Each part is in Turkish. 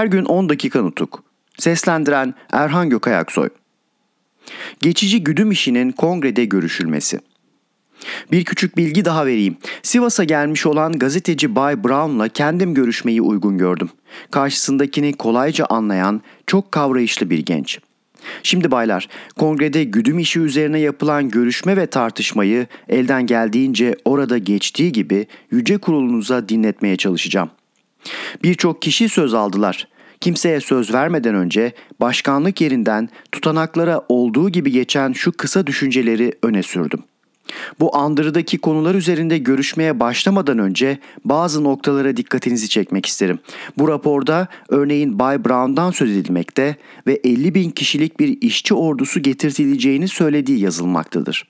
Her gün 10 dakika nutuk. Seslendiren Erhan Gökayaksoy. Geçici güdüm işinin kongrede görüşülmesi. Bir küçük bilgi daha vereyim. Sivas'a gelmiş olan gazeteci Bay Brown'la kendim görüşmeyi uygun gördüm. Karşısındakini kolayca anlayan, çok kavrayışlı bir genç. Şimdi baylar, kongrede güdüm işi üzerine yapılan görüşme ve tartışmayı elden geldiğince orada geçtiği gibi yüce kurulunuza dinletmeye çalışacağım. Birçok kişi söz aldılar. Kimseye söz vermeden önce başkanlık yerinden tutanaklara olduğu gibi geçen şu kısa düşünceleri öne sürdüm. Bu andırıdaki konular üzerinde görüşmeye başlamadan önce bazı noktalara dikkatinizi çekmek isterim. Bu raporda örneğin Bay Brown'dan söz edilmekte ve 50 bin kişilik bir işçi ordusu getirtileceğini söylediği yazılmaktadır.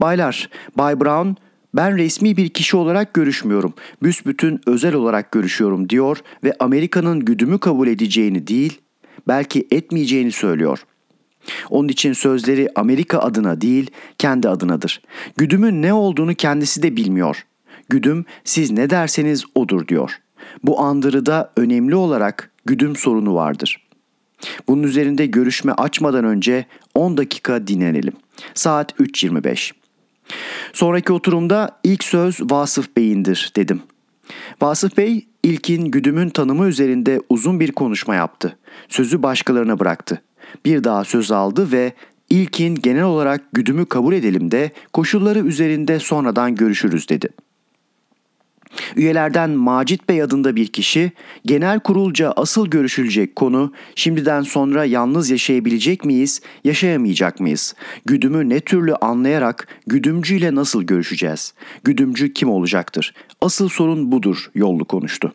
Baylar, Bay Brown ben resmi bir kişi olarak görüşmüyorum. Büsbütün özel olarak görüşüyorum diyor ve Amerika'nın güdümü kabul edeceğini değil, belki etmeyeceğini söylüyor.'' Onun için sözleri Amerika adına değil, kendi adınadır. Güdümün ne olduğunu kendisi de bilmiyor. Güdüm siz ne derseniz odur diyor. Bu andırıda önemli olarak güdüm sorunu vardır. Bunun üzerinde görüşme açmadan önce 10 dakika dinlenelim. Saat 3.25. Sonraki oturumda ilk söz Vasıf Bey'indir dedim. Vasıf Bey ilkin güdümün tanımı üzerinde uzun bir konuşma yaptı. Sözü başkalarına bıraktı bir daha söz aldı ve ilkin genel olarak güdümü kabul edelim de koşulları üzerinde sonradan görüşürüz dedi. Üyelerden Macit Bey adında bir kişi genel kurulca asıl görüşülecek konu şimdiden sonra yalnız yaşayabilecek miyiz, yaşayamayacak mıyız? Güdümü ne türlü anlayarak güdümcüyle nasıl görüşeceğiz? Güdümcü kim olacaktır? Asıl sorun budur yollu konuştu.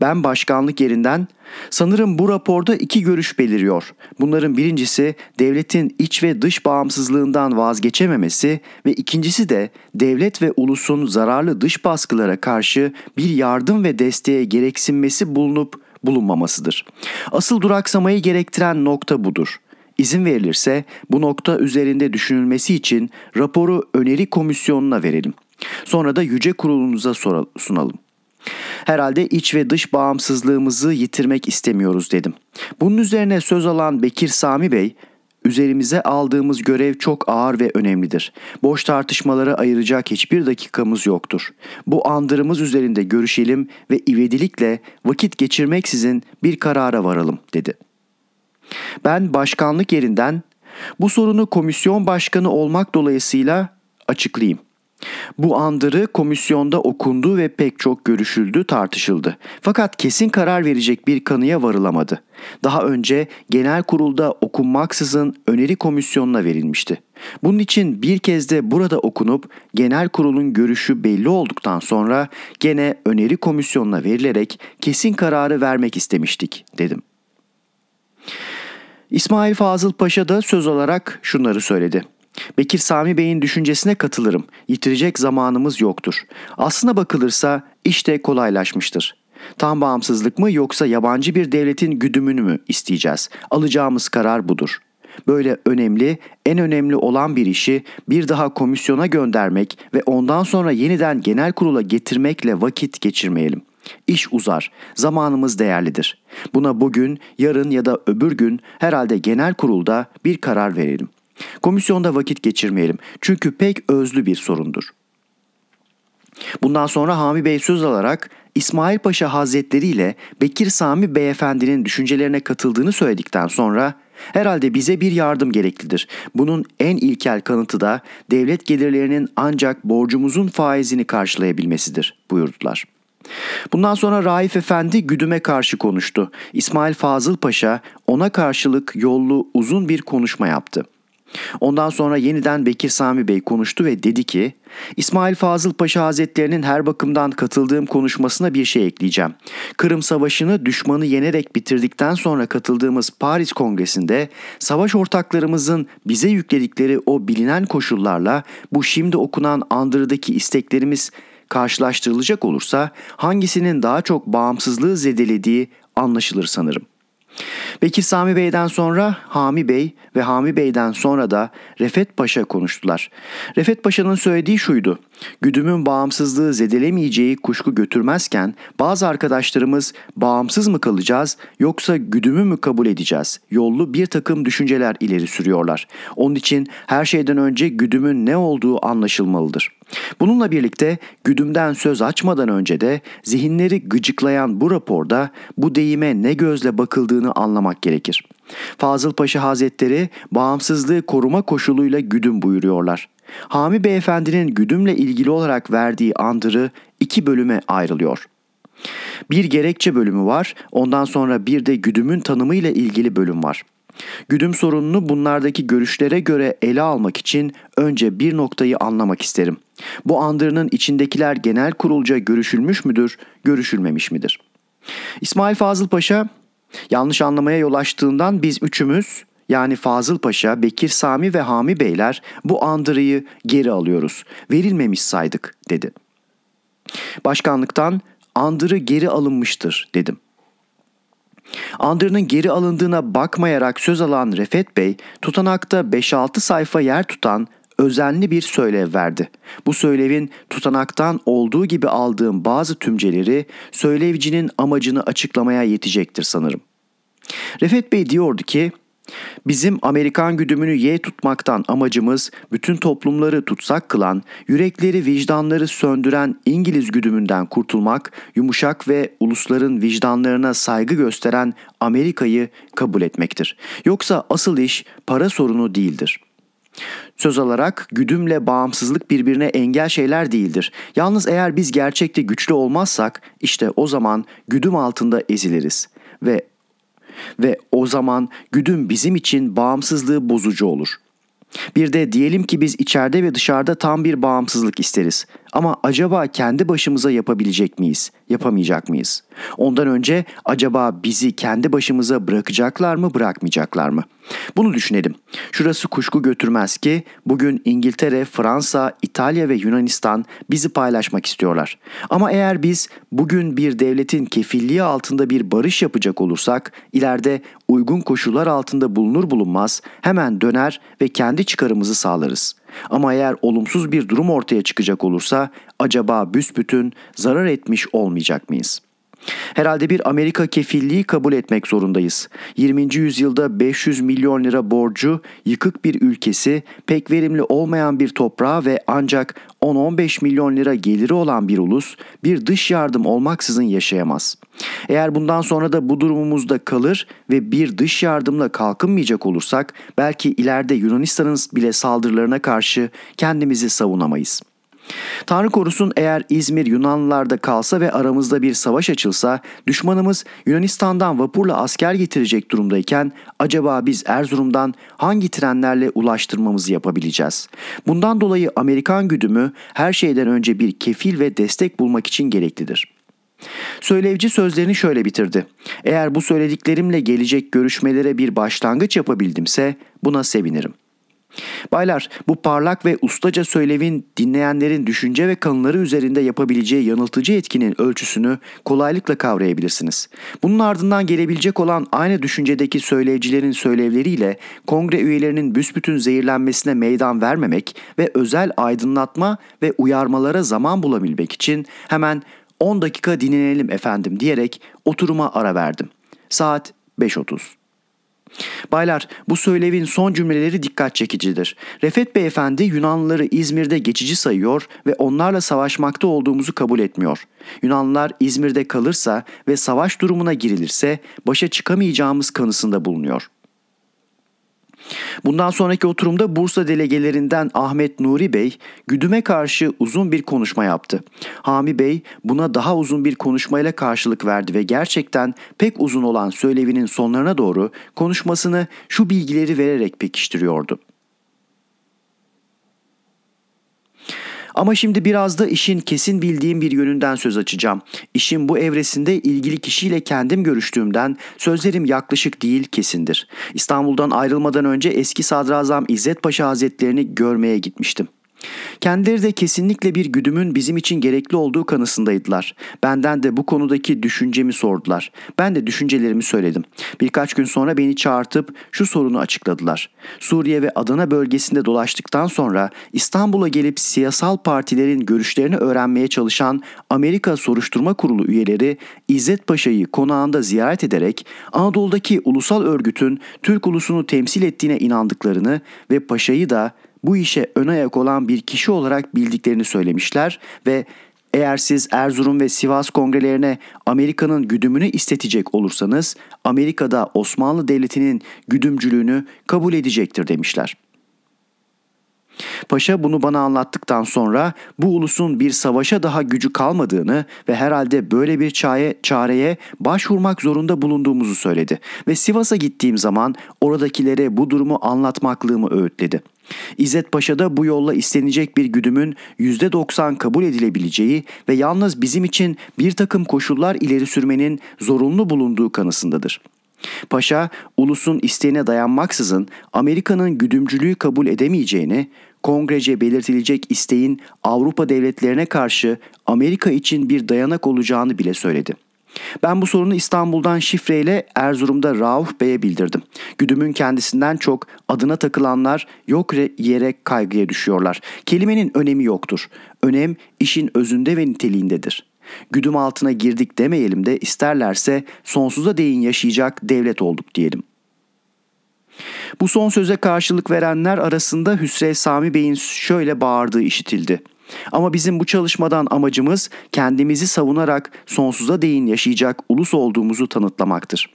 Ben başkanlık yerinden sanırım bu raporda iki görüş beliriyor. Bunların birincisi devletin iç ve dış bağımsızlığından vazgeçememesi ve ikincisi de devlet ve ulusun zararlı dış baskılara karşı bir yardım ve desteğe gereksinmesi bulunup bulunmamasıdır. Asıl duraksamayı gerektiren nokta budur. İzin verilirse bu nokta üzerinde düşünülmesi için raporu öneri komisyonuna verelim. Sonra da yüce kurulunuza sunalım. Herhalde iç ve dış bağımsızlığımızı yitirmek istemiyoruz dedim. Bunun üzerine söz alan Bekir Sami Bey, Üzerimize aldığımız görev çok ağır ve önemlidir. Boş tartışmalara ayıracak hiçbir dakikamız yoktur. Bu andırımız üzerinde görüşelim ve ivedilikle vakit geçirmeksizin bir karara varalım dedi. Ben başkanlık yerinden bu sorunu komisyon başkanı olmak dolayısıyla açıklayayım. Bu andırı komisyonda okundu ve pek çok görüşüldü, tartışıldı. Fakat kesin karar verecek bir kanıya varılamadı. Daha önce genel kurulda okunmaksızın öneri komisyonuna verilmişti. Bunun için bir kez de burada okunup genel kurulun görüşü belli olduktan sonra gene öneri komisyonuna verilerek kesin kararı vermek istemiştik dedim. İsmail Fazıl Paşa da söz olarak şunları söyledi. Bekir Sami Bey'in düşüncesine katılırım. Yitirecek zamanımız yoktur. Aslına bakılırsa işte kolaylaşmıştır. Tam bağımsızlık mı yoksa yabancı bir devletin güdümünü mü isteyeceğiz? Alacağımız karar budur. Böyle önemli, en önemli olan bir işi bir daha komisyona göndermek ve ondan sonra yeniden genel kurula getirmekle vakit geçirmeyelim. İş uzar, zamanımız değerlidir. Buna bugün, yarın ya da öbür gün herhalde genel kurulda bir karar verelim.'' Komisyonda vakit geçirmeyelim çünkü pek özlü bir sorundur. Bundan sonra Hami Bey söz alarak İsmail Paşa Hazretleri ile Bekir Sami Beyefendinin düşüncelerine katıldığını söyledikten sonra herhalde bize bir yardım gereklidir. Bunun en ilkel kanıtı da devlet gelirlerinin ancak borcumuzun faizini karşılayabilmesidir buyurdular. Bundan sonra Raif Efendi güdüme karşı konuştu. İsmail Fazıl Paşa ona karşılık yollu uzun bir konuşma yaptı. Ondan sonra yeniden Bekir Sami Bey konuştu ve dedi ki İsmail Fazıl Paşa Hazretlerinin her bakımdan katıldığım konuşmasına bir şey ekleyeceğim. Kırım Savaşı'nı düşmanı yenerek bitirdikten sonra katıldığımız Paris Kongresi'nde savaş ortaklarımızın bize yükledikleri o bilinen koşullarla bu şimdi okunan andırıdaki isteklerimiz karşılaştırılacak olursa hangisinin daha çok bağımsızlığı zedelediği anlaşılır sanırım. Bekir Sami Bey'den sonra Hami Bey ve Hami Bey'den sonra da Refet Paşa konuştular. Refet Paşa'nın söylediği şuydu. Güdümün bağımsızlığı zedelemeyeceği kuşku götürmezken bazı arkadaşlarımız bağımsız mı kalacağız yoksa güdümü mü kabul edeceğiz yollu bir takım düşünceler ileri sürüyorlar. Onun için her şeyden önce güdümün ne olduğu anlaşılmalıdır. Bununla birlikte güdümden söz açmadan önce de zihinleri gıcıklayan bu raporda bu deyime ne gözle bakıldığını anlamak gerekir. Fazıl Paşa Hazretleri bağımsızlığı koruma koşuluyla güdüm buyuruyorlar. Hami Beyefendi'nin güdümle ilgili olarak verdiği andırı iki bölüme ayrılıyor. Bir gerekçe bölümü var, ondan sonra bir de güdümün tanımıyla ilgili bölüm var. Güdüm sorununu bunlardaki görüşlere göre ele almak için önce bir noktayı anlamak isterim. Bu andırının içindekiler genel kurulca görüşülmüş müdür, görüşülmemiş midir? İsmail Fazıl Paşa yanlış anlamaya yol açtığından biz üçümüz yani Fazıl Paşa, Bekir Sami ve Hami Beyler bu andırıyı geri alıyoruz. Verilmemiş saydık dedi. Başkanlıktan andırı geri alınmıştır dedim. Andırının geri alındığına bakmayarak söz alan Refet Bey tutanakta 5-6 sayfa yer tutan özenli bir söylev verdi. Bu söylevin tutanaktan olduğu gibi aldığım bazı tümceleri söylevcinin amacını açıklamaya yetecektir sanırım. Refet Bey diyordu ki Bizim Amerikan güdümünü ye tutmaktan amacımız bütün toplumları tutsak kılan, yürekleri vicdanları söndüren İngiliz güdümünden kurtulmak, yumuşak ve ulusların vicdanlarına saygı gösteren Amerika'yı kabul etmektir. Yoksa asıl iş para sorunu değildir.'' Söz alarak güdümle bağımsızlık birbirine engel şeyler değildir. Yalnız eğer biz gerçekte güçlü olmazsak işte o zaman güdüm altında eziliriz ve ve o zaman güdüm bizim için bağımsızlığı bozucu olur. Bir de diyelim ki biz içeride ve dışarıda tam bir bağımsızlık isteriz. Ama acaba kendi başımıza yapabilecek miyiz? Yapamayacak mıyız? Ondan önce acaba bizi kendi başımıza bırakacaklar mı, bırakmayacaklar mı? Bunu düşünelim. Şurası kuşku götürmez ki bugün İngiltere, Fransa, İtalya ve Yunanistan bizi paylaşmak istiyorlar. Ama eğer biz bugün bir devletin kefilliği altında bir barış yapacak olursak ileride uygun koşullar altında bulunur bulunmaz hemen döner ve kendi çıkarımızı sağlarız. Ama eğer olumsuz bir durum ortaya çıkacak olursa acaba büsbütün zarar etmiş olmayacak mıyız?'' Herhalde bir Amerika kefilliği kabul etmek zorundayız. 20. yüzyılda 500 milyon lira borcu, yıkık bir ülkesi, pek verimli olmayan bir toprağı ve ancak 10-15 milyon lira geliri olan bir ulus bir dış yardım olmaksızın yaşayamaz. Eğer bundan sonra da bu durumumuzda kalır ve bir dış yardımla kalkınmayacak olursak belki ileride Yunanistan'ın bile saldırılarına karşı kendimizi savunamayız.'' Tanrı korusun eğer İzmir Yunanlılarda kalsa ve aramızda bir savaş açılsa düşmanımız Yunanistan'dan vapurla asker getirecek durumdayken acaba biz Erzurum'dan hangi trenlerle ulaştırmamızı yapabileceğiz? Bundan dolayı Amerikan güdümü her şeyden önce bir kefil ve destek bulmak için gereklidir. Söylevci sözlerini şöyle bitirdi. Eğer bu söylediklerimle gelecek görüşmelere bir başlangıç yapabildimse buna sevinirim. Baylar bu parlak ve ustaca söylevin dinleyenlerin düşünce ve kanıları üzerinde yapabileceği yanıltıcı etkinin ölçüsünü kolaylıkla kavrayabilirsiniz. Bunun ardından gelebilecek olan aynı düşüncedeki söylevcilerin söylevleriyle kongre üyelerinin büsbütün zehirlenmesine meydan vermemek ve özel aydınlatma ve uyarmalara zaman bulabilmek için hemen 10 dakika dinlenelim efendim diyerek oturuma ara verdim. Saat 5.30. Baylar bu söylevin son cümleleri dikkat çekicidir. Refet Beyefendi Yunanlıları İzmir'de geçici sayıyor ve onlarla savaşmakta olduğumuzu kabul etmiyor. Yunanlılar İzmir'de kalırsa ve savaş durumuna girilirse başa çıkamayacağımız kanısında bulunuyor.'' Bundan sonraki oturumda Bursa delegelerinden Ahmet Nuri Bey güdüme karşı uzun bir konuşma yaptı. Hami Bey buna daha uzun bir konuşmayla karşılık verdi ve gerçekten pek uzun olan söylevinin sonlarına doğru konuşmasını şu bilgileri vererek pekiştiriyordu. Ama şimdi biraz da işin kesin bildiğim bir yönünden söz açacağım. İşin bu evresinde ilgili kişiyle kendim görüştüğümden sözlerim yaklaşık değil kesindir. İstanbul'dan ayrılmadan önce eski sadrazam İzzet Paşa Hazretlerini görmeye gitmiştim. Kendileri de kesinlikle bir güdümün bizim için gerekli olduğu kanısındaydılar. Benden de bu konudaki düşüncemi sordular. Ben de düşüncelerimi söyledim. Birkaç gün sonra beni çağırtıp şu sorunu açıkladılar. Suriye ve Adana bölgesinde dolaştıktan sonra İstanbul'a gelip siyasal partilerin görüşlerini öğrenmeye çalışan Amerika Soruşturma Kurulu üyeleri İzzet Paşa'yı konağında ziyaret ederek Anadolu'daki ulusal örgütün Türk ulusunu temsil ettiğine inandıklarını ve Paşa'yı da bu işe ön ayak olan bir kişi olarak bildiklerini söylemişler ve eğer siz Erzurum ve Sivas kongrelerine Amerika'nın güdümünü istetecek olursanız Amerika'da Osmanlı Devleti'nin güdümcülüğünü kabul edecektir demişler. Paşa bunu bana anlattıktan sonra bu ulusun bir savaşa daha gücü kalmadığını ve herhalde böyle bir çare, çareye başvurmak zorunda bulunduğumuzu söyledi. Ve Sivas'a gittiğim zaman oradakilere bu durumu anlatmaklığımı öğütledi. İzzet Paşa da bu yolla istenecek bir güdümün %90 kabul edilebileceği ve yalnız bizim için bir takım koşullar ileri sürmenin zorunlu bulunduğu kanısındadır. Paşa, ulusun isteğine dayanmaksızın Amerika'nın güdümcülüğü kabul edemeyeceğini, kongrece belirtilecek isteğin Avrupa devletlerine karşı Amerika için bir dayanak olacağını bile söyledi. Ben bu sorunu İstanbul'dan şifreyle Erzurum'da Rauf Bey'e bildirdim. Güdümün kendisinden çok adına takılanlar yok yere kaygıya düşüyorlar. Kelimenin önemi yoktur. Önem işin özünde ve niteliğindedir. Güdüm altına girdik demeyelim de isterlerse sonsuza değin yaşayacak devlet olduk diyelim. Bu son söze karşılık verenler arasında Hüsrev Sami Bey'in şöyle bağırdığı işitildi. Ama bizim bu çalışmadan amacımız kendimizi savunarak sonsuza değin yaşayacak ulus olduğumuzu tanıtlamaktır.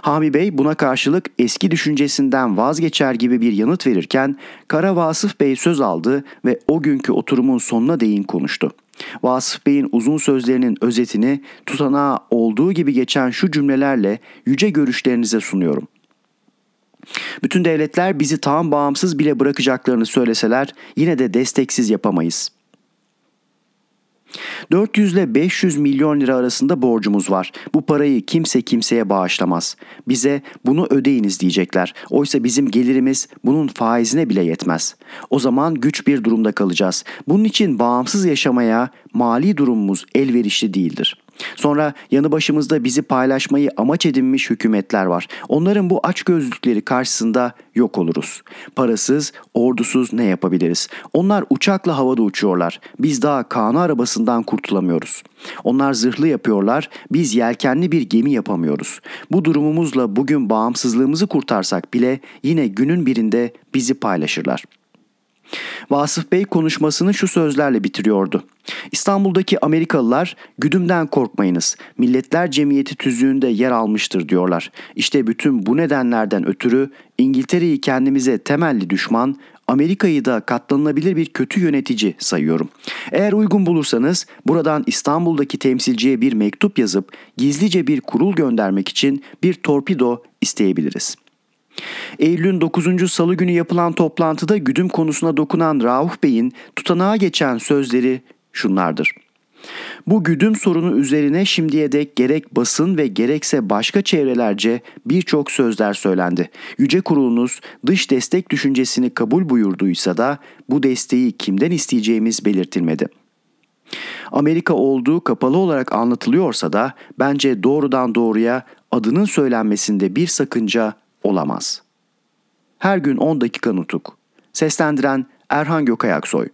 Hami Bey buna karşılık eski düşüncesinden vazgeçer gibi bir yanıt verirken Kara Vasıf Bey söz aldı ve o günkü oturumun sonuna değin konuştu. Vasıf Bey'in uzun sözlerinin özetini tutanağı olduğu gibi geçen şu cümlelerle yüce görüşlerinize sunuyorum. Bütün devletler bizi tam bağımsız bile bırakacaklarını söyleseler yine de desteksiz yapamayız. 400 ile 500 milyon lira arasında borcumuz var. Bu parayı kimse kimseye bağışlamaz. Bize bunu ödeyiniz diyecekler. Oysa bizim gelirimiz bunun faizine bile yetmez. O zaman güç bir durumda kalacağız. Bunun için bağımsız yaşamaya mali durumumuz elverişli değildir.'' Sonra yanı başımızda bizi paylaşmayı amaç edinmiş hükümetler var. Onların bu açgözlükleri karşısında yok oluruz. Parasız, ordusuz ne yapabiliriz? Onlar uçakla havada uçuyorlar. Biz daha kanı arabasından kurtulamıyoruz. Onlar zırhlı yapıyorlar, biz yelkenli bir gemi yapamıyoruz. Bu durumumuzla bugün bağımsızlığımızı kurtarsak bile yine günün birinde bizi paylaşırlar.'' Vasıf Bey konuşmasını şu sözlerle bitiriyordu. İstanbul'daki Amerikalılar güdümden korkmayınız. Milletler Cemiyeti tüzüğünde yer almıştır diyorlar. İşte bütün bu nedenlerden ötürü İngiltere'yi kendimize temelli düşman, Amerika'yı da katlanılabilir bir kötü yönetici sayıyorum. Eğer uygun bulursanız buradan İstanbul'daki temsilciye bir mektup yazıp gizlice bir kurul göndermek için bir torpido isteyebiliriz.'' Eylül'ün 9. salı günü yapılan toplantıda güdüm konusuna dokunan Rauf Bey'in tutanağa geçen sözleri şunlardır. Bu güdüm sorunu üzerine şimdiye dek gerek basın ve gerekse başka çevrelerce birçok sözler söylendi. Yüce Kurulunuz dış destek düşüncesini kabul buyurduysa da bu desteği kimden isteyeceğimiz belirtilmedi. Amerika olduğu kapalı olarak anlatılıyorsa da bence doğrudan doğruya adının söylenmesinde bir sakınca olamaz. Her gün 10 dakika nutuk. Seslendiren Erhan Gökayaksoy